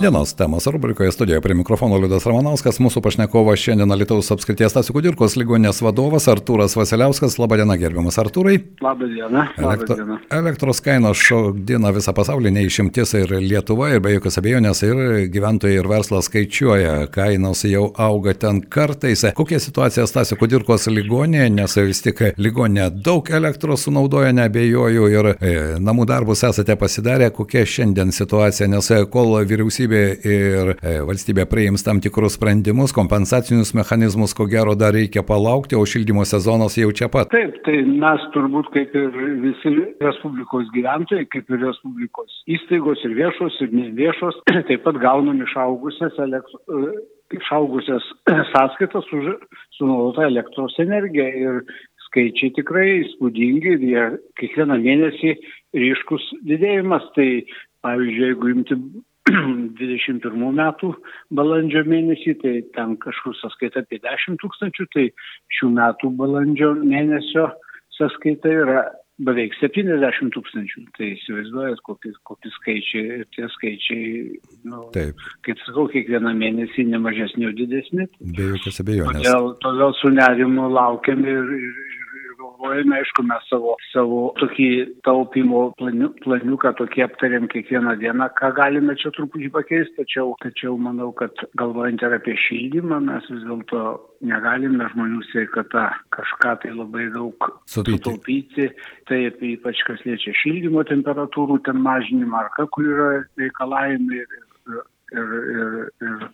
Dienos temos rubrikoje studijoje prie mikrofono Liudas Ramanauskas, mūsų pašnekovas šiandien Lietuvos apskrities Stasių Kudirkos ligonės vadovas Artūras Vasiliauskas. Labadiena, gerbiamas Artūrai. Labadiena. Elektro, elektros kainos šokdina visą pasaulį, neišimtis ir Lietuva, ir be jokios abejonės, ir gyventojai, ir verslas skaičiuoja, kainos jau auga ten kartais. Kokia situacija Stasių Kudirkos ligonėje, nes vis tik ligonė daug elektros sunaudoja, nebejoju, ir e, namų darbus esate pasidarę, kokia šiandien situacija, nes kol vyriausybė vyriausybė ir e, valstybė priims tam tikrus sprendimus, kompensacinius mechanizmus, ko gero dar reikia palaukti, o šildymo sezonas jau čia pat. Taip, tai mes turbūt kaip ir visi Respublikos gyventojai, kaip ir Respublikos įstaigos ir viešos ir neviešos, taip pat gaunam išaugusias elektros e, išaugusias sąskaitas už sunaudotą elektros energiją ir skaičiai tikrai įspūdingi ir jie kiekvieną mėnesį ryškus didėjimas. Tai pavyzdžiui, jeigu imti 21 metų balandžio mėnesį, tai ten kažkur sąskaita apie 10 tūkstančių, tai šių metų balandžio mėnesio sąskaita yra beveik 70 tūkstančių. Tai įsivaizduojat, kokie, kokie skaičiai ir tie skaičiai, nu, Taip. kaip sakau, kiekvieną mėnesį nemažesni, o didesni. Be jokios abejonės. Todėl, todėl su nerimu laukiam ir, ir, galvojame, aišku, mes savo, savo tokį taupimo planiu, planiuką tokį aptarėm kiekvieną dieną, ką galime čia truputį pakeisti, tačiau, tačiau manau, kad galvojant ir apie šildymą, mes vis dėlto negalime žmonių sveikata kažką tai labai daug sutaupyti. Taip, ypač kas liečia šildymo temperatūrų ten mažinimą, ar ką, kur yra reikalavimai ir, ir, ir, ir,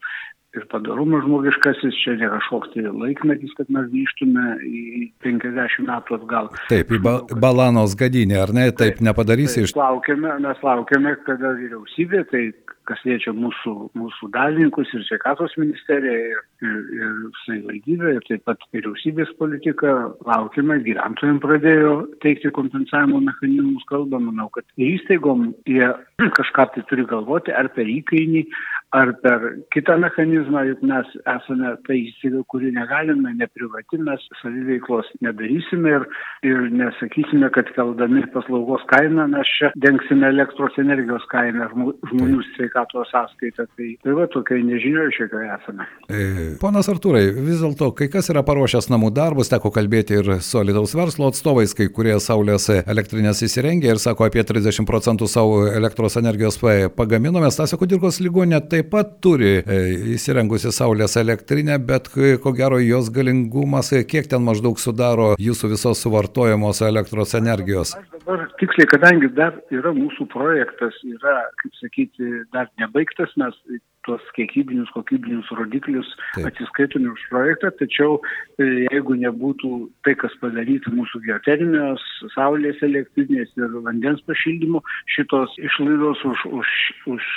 ir padarumas žmogiškasis, čia ne kažkoks tai laikmetis, kad mes grįžtume į 50 metų atgal. Taip, į ba balanos gadinę, ar ne, taip, taip nepadarysi iš... Laukiame, mes laukiame, kada vyriausybė, tai kas liečia mūsų, mūsų dalininkus ir sveikatos ministeriją ir, ir, ir savivaldybę ir taip pat vyriausybės politiką, laukime, gyventojams pradėjo teikti kompensavimo mechanizmus, kalbą, manau, kad įstaigom jie kažką tai turi galvoti ar per įkainį, ar per kitą mechanizmą, juk mes esame ta įstaiga, kuri negalime, neprivati, mes saviveiklos nedarysime ir, ir nesakysime, kad keldami paslaugos kainą mes čia dengsime elektros energijos kainą žmonių sveikatos sąskaitą. Tai, tai va, tokia nežinioje šiek tiek esame. E, ponas Artūrai, vis dėlto, kai kas yra paruošęs namų darbus, teko kalbėti ir su Lietuvos verslo atstovais, kai kurie saulės elektrinės įsirengė ir sako apie 30 procentų savo elektros energijos pagaminome. Stasio Kudirkos ligonė taip taip pat turi e, įsirengusi saulės elektrinę, bet ko gero jos galingumas, e, kiek ten maždaug sudaro jūsų visos suvartojamos elektros energijos? Aš dabar tiksliai, kadangi dar yra mūsų projektas, yra, kaip sakyti, dar nebaigtas, mes tuos kiekybinius, kokybinius rodiklius Taip. atsiskaitome už projektą, tačiau e, jeigu nebūtų tai, kas padaryta mūsų geoterminės, saulės elektrinės ir vandens pašildymo, šitos išlaidos už, už, už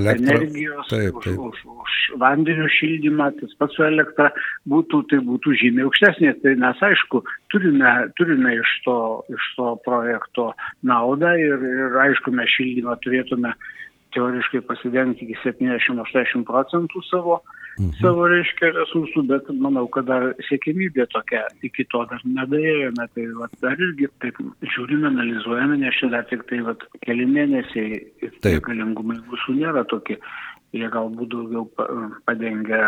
Elektro... energijos, taip, taip. Už, už, už vandenių šildymą, tas pats su elektra būtų, tai būtų žymiai aukštesnės. Tai mes aišku, turime, turime iš, to, iš to projekto naudą ir, ir aišku, mes šildymą turėtume teoriškai pasidengti iki 70-80 procentų savo, mhm. savo reiškia resursų, bet manau, kad dar siekimybė tokia, iki to dar nedaėjome, tai va, dar irgi taip žiūrime, analizuojame, nes čia dar tik tai va, keli mėnesiai ir galingumai mūsų nėra tokie jie galbūt daugiau padengia,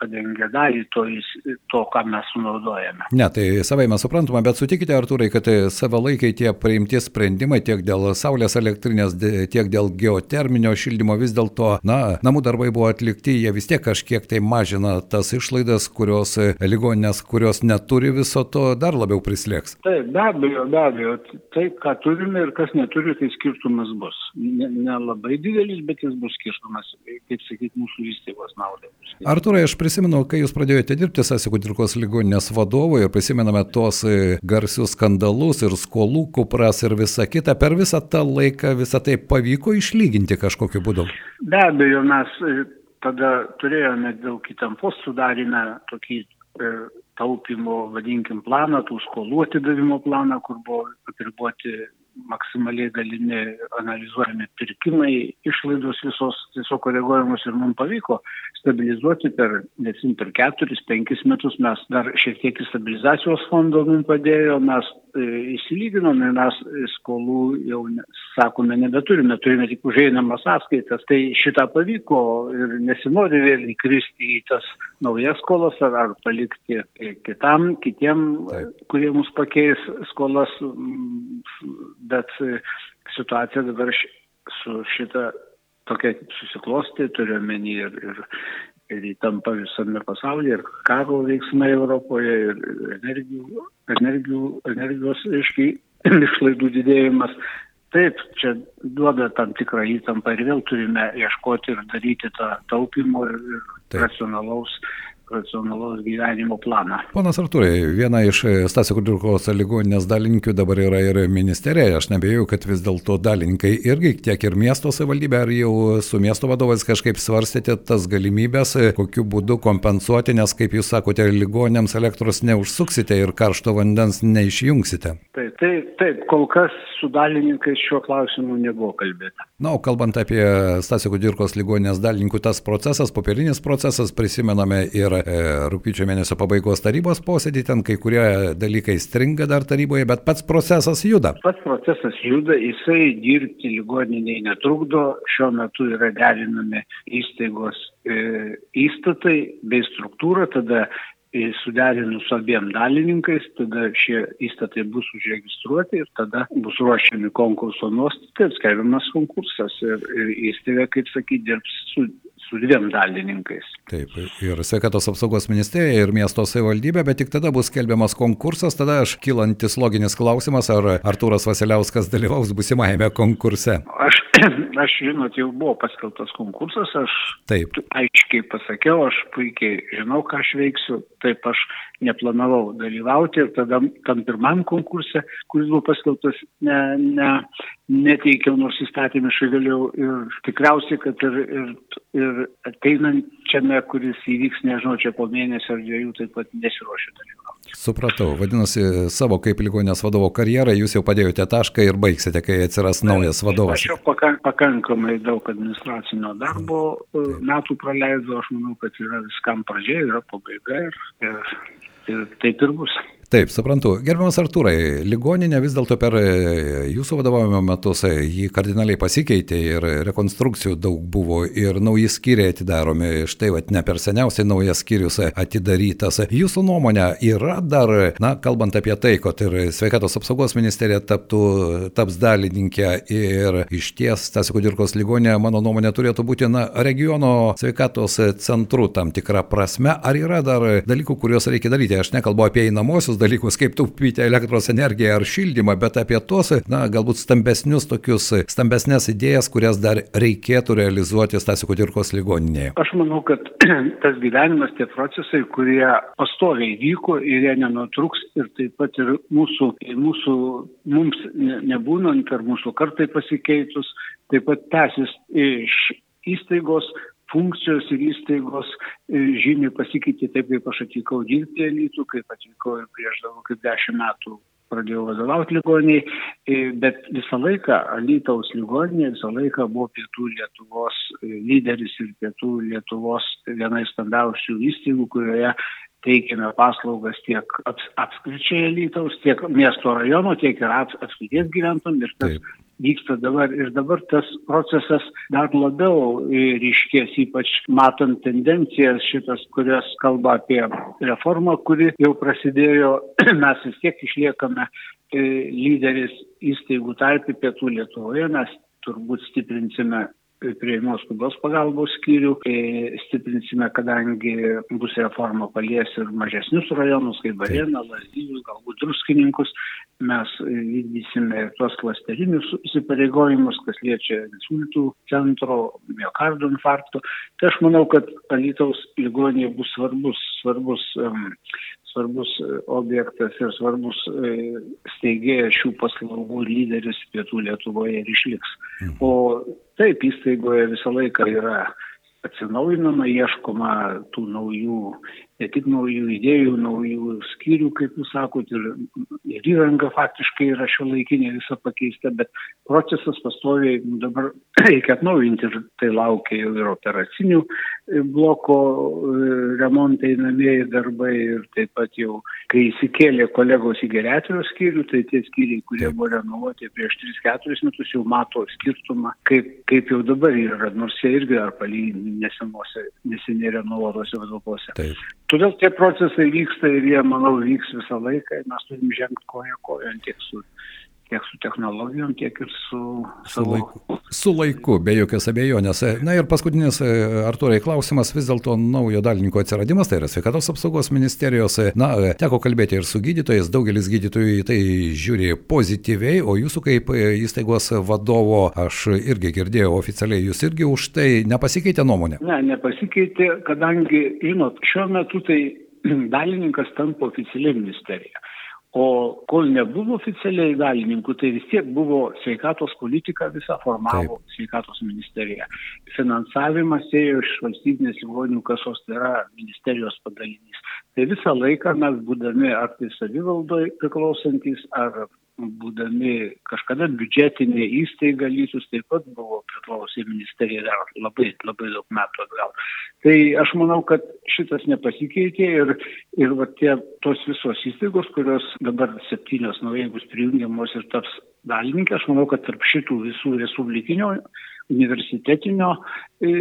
padengia dalį to, to, ką mes sunaudojame. Ne, tai savai mes suprantame, bet sutikite, Artūrai, kad savalaikiai tie priimti sprendimai tiek dėl saulės elektrinės, tiek dėl geoterminio šildymo vis dėlto, na, namų darbai buvo atlikti, jie vis tiek kažkiek tai mažina tas išlaidas, kurios ligoninės, kurios neturi viso to, dar labiau prislėgs. Taip, be abejo, be abejo. Tai, ką turime ir kas neturi, tai skirtumas bus. Nelabai ne, ne didelis, bet jis bus skirtumas naudojimas, kaip sakyti, mūsų įstaigos naudai. Arturai, aš prisimenu, kai jūs pradėjote dirbti Sasikudirkos ligoninės vadovu ir prisimename tos e, garsius skandalus ir skolų kupras ir visa kita, per visą tą laiką visą tai pavyko išlyginti kažkokiu būdu? Be abejo, mes e, tada turėjome dėl įtampos sudarime tokį e, taupimo, vadinkim, planą, tų skolų atidavimo planą, kur buvo apriboti maksimaliai dalimi analizuojami pirkimai, išlaidos visos tiesiog koreguojamos ir mums pavyko stabilizuoti per, nesim, per keturis, penkis metus mes dar šiek tiek į stabilizacijos fondo mums padėjo, mes įsilyginome, mes skolų jau, sakome, nebeturime, turime tik užeinamas sąskaitas. Tai šitą pavyko ir nesinori vėl įkristi į tas naujas skolas ar, ar palikti kitam, kitiem, Taip. kurie mus pakeis skolas, bet situacija dabar su šita tokia susiklosti, turiu menį ir, ir, ir įtampa visame pasaulyje, ir karo veiksmai Europoje, ir energijų, energijų, energijos, aiškiai, išlaidų didėjimas. Taip, čia duoda tam tikrą įtampą ir vėl turime ieškoti ir daryti tą taupimo ir, ir racionalaus racionalaus gyvenimo planą. Ponas Artūrai, viena iš e, Stasio Kudirkos ligoninės dalininkių dabar yra ir ministerija. Aš nebėjau, kad vis dėlto dalininkai irgi tiek ir miesto savivaldybė, ar jau su miesto vadovais kažkaip svarstėte tas galimybės, e, kokiu būdu kompensuoti, nes, kaip jūs sakote, ligoninėms elektros neužsuksite ir karšto vandens neišjungsite. Taip, taip, taip, kol kas su dalininkais šiuo klausimu nebuvo kalbėta. Na, o kalbant apie Stasio Kudirkos ligoninės dalininkų, tas procesas, popierinis procesas, prisimename ir rūpiučio mėnesio pabaigos tarybos posėdį, ten kai kurie dalykai stringa dar taryboje, bet pats procesas juda. Pats procesas juda, jisai dirbti ligoniniai netrukdo, šiuo metu yra derinami įstaigos e, įstatai bei struktūra, tada e, suderinus su abiem dalininkais, tada šie įstatai bus užregistruoti ir tada bus ruošiami konkurso nuostatai, skelbiamas konkursas ir, ir įstaiga, kaip sakyti, dirbs su su dviem dalininkais. Taip, ir sveikatos apsaugos ministerija, ir miesto savivaldybė, bet tik tada bus skelbiamas konkursas, tada aš kilantis loginis klausimas, ar Artūras Vasiliauskas dalyvaus busimajame konkurse. Aš, aš žinot, jau buvo paskeltas konkursas, aš taip. aiškiai pasakiau, aš puikiai žinau, ką aš veiksiu, taip aš neplanavau dalyvauti ir tada tam pirmam konkurse, kuris buvo paskeltas, ne, ne, neteikiau nors įstatymiškai galėjau ir tikriausiai, kad ir, ir, ir ateinančiame, kuris įvyks, nežinau, čia po mėnesio ar dviejų, taip pat nesiuošiu dalyvauti. Supratau, vadinasi, savo kaip ligonės vadovo karjerą jūs jau padėjote tašką ir baigsite, kai atsiras naujas vadovas. Aš jau pakankamai daug administracinio darbo e, metų praleidau, aš manau, kad yra viskam pradžia, yra pabaiga ir, ir, ir taip ir bus. Taip, suprantu. Gerbiamas Artūrai, ligoninė vis dėlto per e, jūsų vadovavimo metus e, jį kardinaliai pasikeitė ir rekonstrukcijų daug buvo ir nauji skyriai atidaromi. Štai, va, ne per seniausiai naujas skyrius atidarytas. Jūsų nuomonė yra dar, na, kalbant apie tai, kad ir sveikatos apsaugos ministerija taptų, taps dalininkė ir iš ties tas Kudirkos ligonė, mano nuomonė, turėtų būti, na, regiono sveikatos centru tam tikrą prasme. Ar yra dar dalykų, kuriuos reikia daryti? Aš nekalbu apie einamosius dalykus, kaip taupyti elektros energiją ar šildymą, bet apie tuos, na, galbūt stambesnius tokius, stambesnės idėjas, kurias dar reikėtų realizuoti Stasio Kudirkos ligoninėje. Aš manau, kad tas gyvenimas, tie procesai, kurie pastoviai vyko ir jie nenutruks ir taip pat ir mūsų, mūsų mums nebūnant ar mūsų kartai pasikeitus, taip pat tęsis iš įstaigos funkcijos ir įstaigos e, žymiai pasikeitė taip, kaip aš atvykau dirbti elitų, kaip atvykau ir prieš daugiau kaip dešimt metų pradėjau vadovauti ligoniai, e, bet visą laiką Alytaus ligoninė visą laiką buvo pietų Lietuvos e, lyderis ir pietų Lietuvos viena iš stambiausių įstaigų, kurioje teikiame paslaugas tiek apskričiai Alytaus, tiek miesto rajono, tiek ir apskrities gyventojams. Ir tas Taip vyksta dabar. Ir dabar tas procesas dar labiau ryškės, ypač matant tendencijas šitas, kurios kalba apie reformą, kuri jau prasidėjo, mes vis tiek išliekame e, lyderis įstaigų tarpi pietų Lietuvoje, mes turbūt stiprinsime prieimos skubos pagalbos skyrių, e, stiprinsime, kadangi bus reforma palies ir mažesnius rajonus, kaip Varėna, Lazdijus, galbūt druskininkus, mes vykdysime tuos klasterinius įsipareigojimus, kas liečia insultų centro, miocardo infarkto. Tai aš manau, kad Alytaus ligonėje bus svarbus, svarbus um, svarbus objektas ir svarbus e, steigėjas šių paslaugų lyderis pietų Lietuvoje ir išliks. Mhm. O taip, įstaigoje visą laiką yra atsinaujinama, ieškoma tų naujų ne tik naujų idėjų, naujų skyrių, kaip jūs sakot, ir, ir įranga faktiškai yra šio laikinė visa pakeista, bet procesas pastoviai dabar reikia atnaujinti ir tai laukia jau ir operacinių e, bloko e, remontai namieji darbai ir taip pat jau, kai įsikėlė kolegos į geriatrijos skyrių, tai tie skyriai, kurie buvo renovuoti prieš 3-4 metus, jau mato skirtumą, kaip, kaip jau dabar yra, nors jie irgi dar palyginti nesenuose, neseniai renovuotose vadovose. Todėl tie procesai vyksta ir jie, manau, vyks visą laiką ir mes turim žengti koja kojon tiek su tiek su technologijom, tiek ir su, su laiku. Su laiku, be jokios abejonės. Na ir paskutinis, e, Arturai, klausimas vis dėlto naujo dalininko atsiradimas, tai yra sveikatos apsaugos ministerijos. Na, e, teko kalbėti ir su gydytojais, daugelis gydytojų į tai žiūri pozityviai, o jūsų kaip e, įstaigos vadovo, aš irgi girdėjau oficialiai, jūs irgi už tai nepasikeitė nuomonė? Ne, nepasikeitė, kadangi, žinot, šiuo metu tai dalininkas tampa oficialiai ministerija. O kol nebuvo oficialiai dalininkų, tai vis tiek buvo sveikatos politika visą formavo Taip. sveikatos ministerija. Finansavimas ėjo iš valstybinės ligonių kasos, tai yra ministerijos padalinys. Tai visą laiką mes būdami ar tai savivaldoje priklausantis, ar būdami kažkada biudžetinė įstaiga lytus taip pat buvo priklausė ministerija dar labai, labai daug metų atgal. Tai aš manau, kad šitas nepasikeitė ir, ir va, tie, tos visos įstaigos, kurios dabar septynios naujai bus prijungiamos ir taps dalininkė, aš manau, kad tarp šitų visų respublikinio universitetinio e,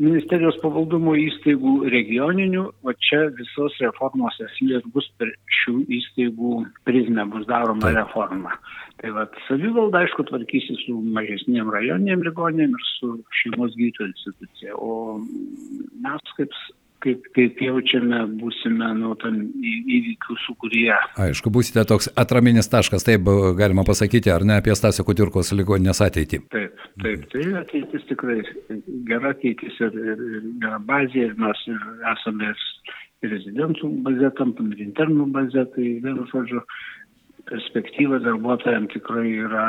ministerijos pavaldumo įstaigų, regioninių, o čia visos reformos esmės bus per šių įstaigų prizmę bus daroma Taip. reforma. Tai va, savivalda, aišku, tvarkysi su mažesnėm rajoniniam ligonėm ir su šeimos gydytojų institucija, o mes kaip kaip, kaip jaučiame, būsime nu, tam įvykių sukūrėje. Aišku, būsite toks atraminis taškas, taip galima pasakyti, ar ne apie Stasio Kutirkos ligoninės ateitį. Taip, taip, tai ateitis tikrai gera ateitis ir, ir, ir gera bazė, ir mes ir esame ir rezidentų bazė, tampam ir internų bazė, tai vienu žodžiu, perspektyva darbuotojams tikrai yra,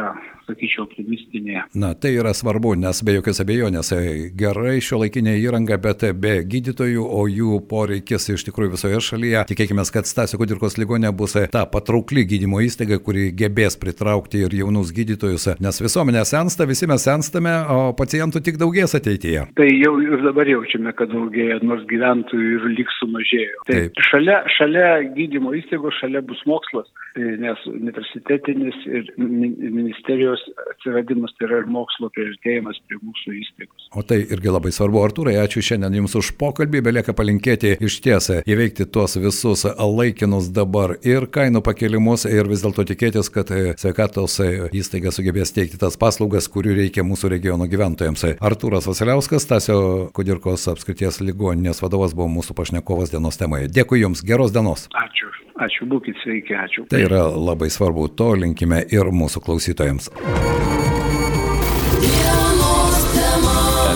sakyčiau, optimistinė. Na, tai yra svarbu, nes be jokios abejonės e, gerai šio laikinė įranga, bet be gydytojų, o jų poreikis iš tikrųjų visoje šalyje. Tikėkime, kad Stasio Kudirkos ligonė bus ta patraukli gydymo įstaiga, kuri gebės pritraukti ir jaunus gydytojus, nes visuomenė sensta, visi mes senstame, o pacientų tik daugės ateityje. Tai jau ir dabar jaučiame, kad daugėja, nors gyventojų ir lyg sumažėjo. Tai Taip. šalia, šalia gydymo įstaigos, šalia bus mokslas, nes universitetinis ir ministerijos atsiradimas tai yra ir mokslo prieartėjimas prie mūsų įstaigos. O tai irgi labai svarbu. Artūrai, ačiū šiandien Jums už pokalbį. Belieka palinkėti iš tiesą įveikti tuos visus laikinus dabar ir kainų pakelimus ir vis dėlto tikėtis, kad sveikatos įstaiga sugebės teikti tas paslaugas, kurių reikia mūsų regiono gyventojams. Artūras Vasiliauskas, Tasio Kudirkos apskrities ligoninės vadovas buvo mūsų pašnekovas dienos temoje. Dėkui Jums, geros dienos. Ačiū. Ačiū, būkite sveiki, ačiū. Tai yra labai svarbu, to linkime ir mūsų klausytojams.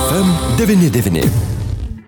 FM 99.